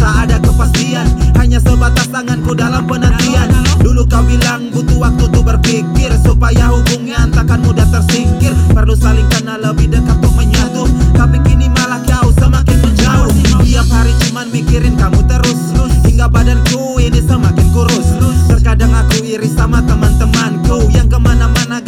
tak ada kepastian Hanya sebatas tanganku dalam penantian. Dulu kau bilang butuh waktu tuh berpikir Supaya hubungan takkan mudah tersingkir Perlu saling kenal lebih dekat tuh menyatu Tapi kini malah kau semakin menjauh. Tiap hari cuman mikirin kamu terus Hingga badanku ini semakin kurus. Terkadang aku iri sama teman-temanku Yang ke mana-mana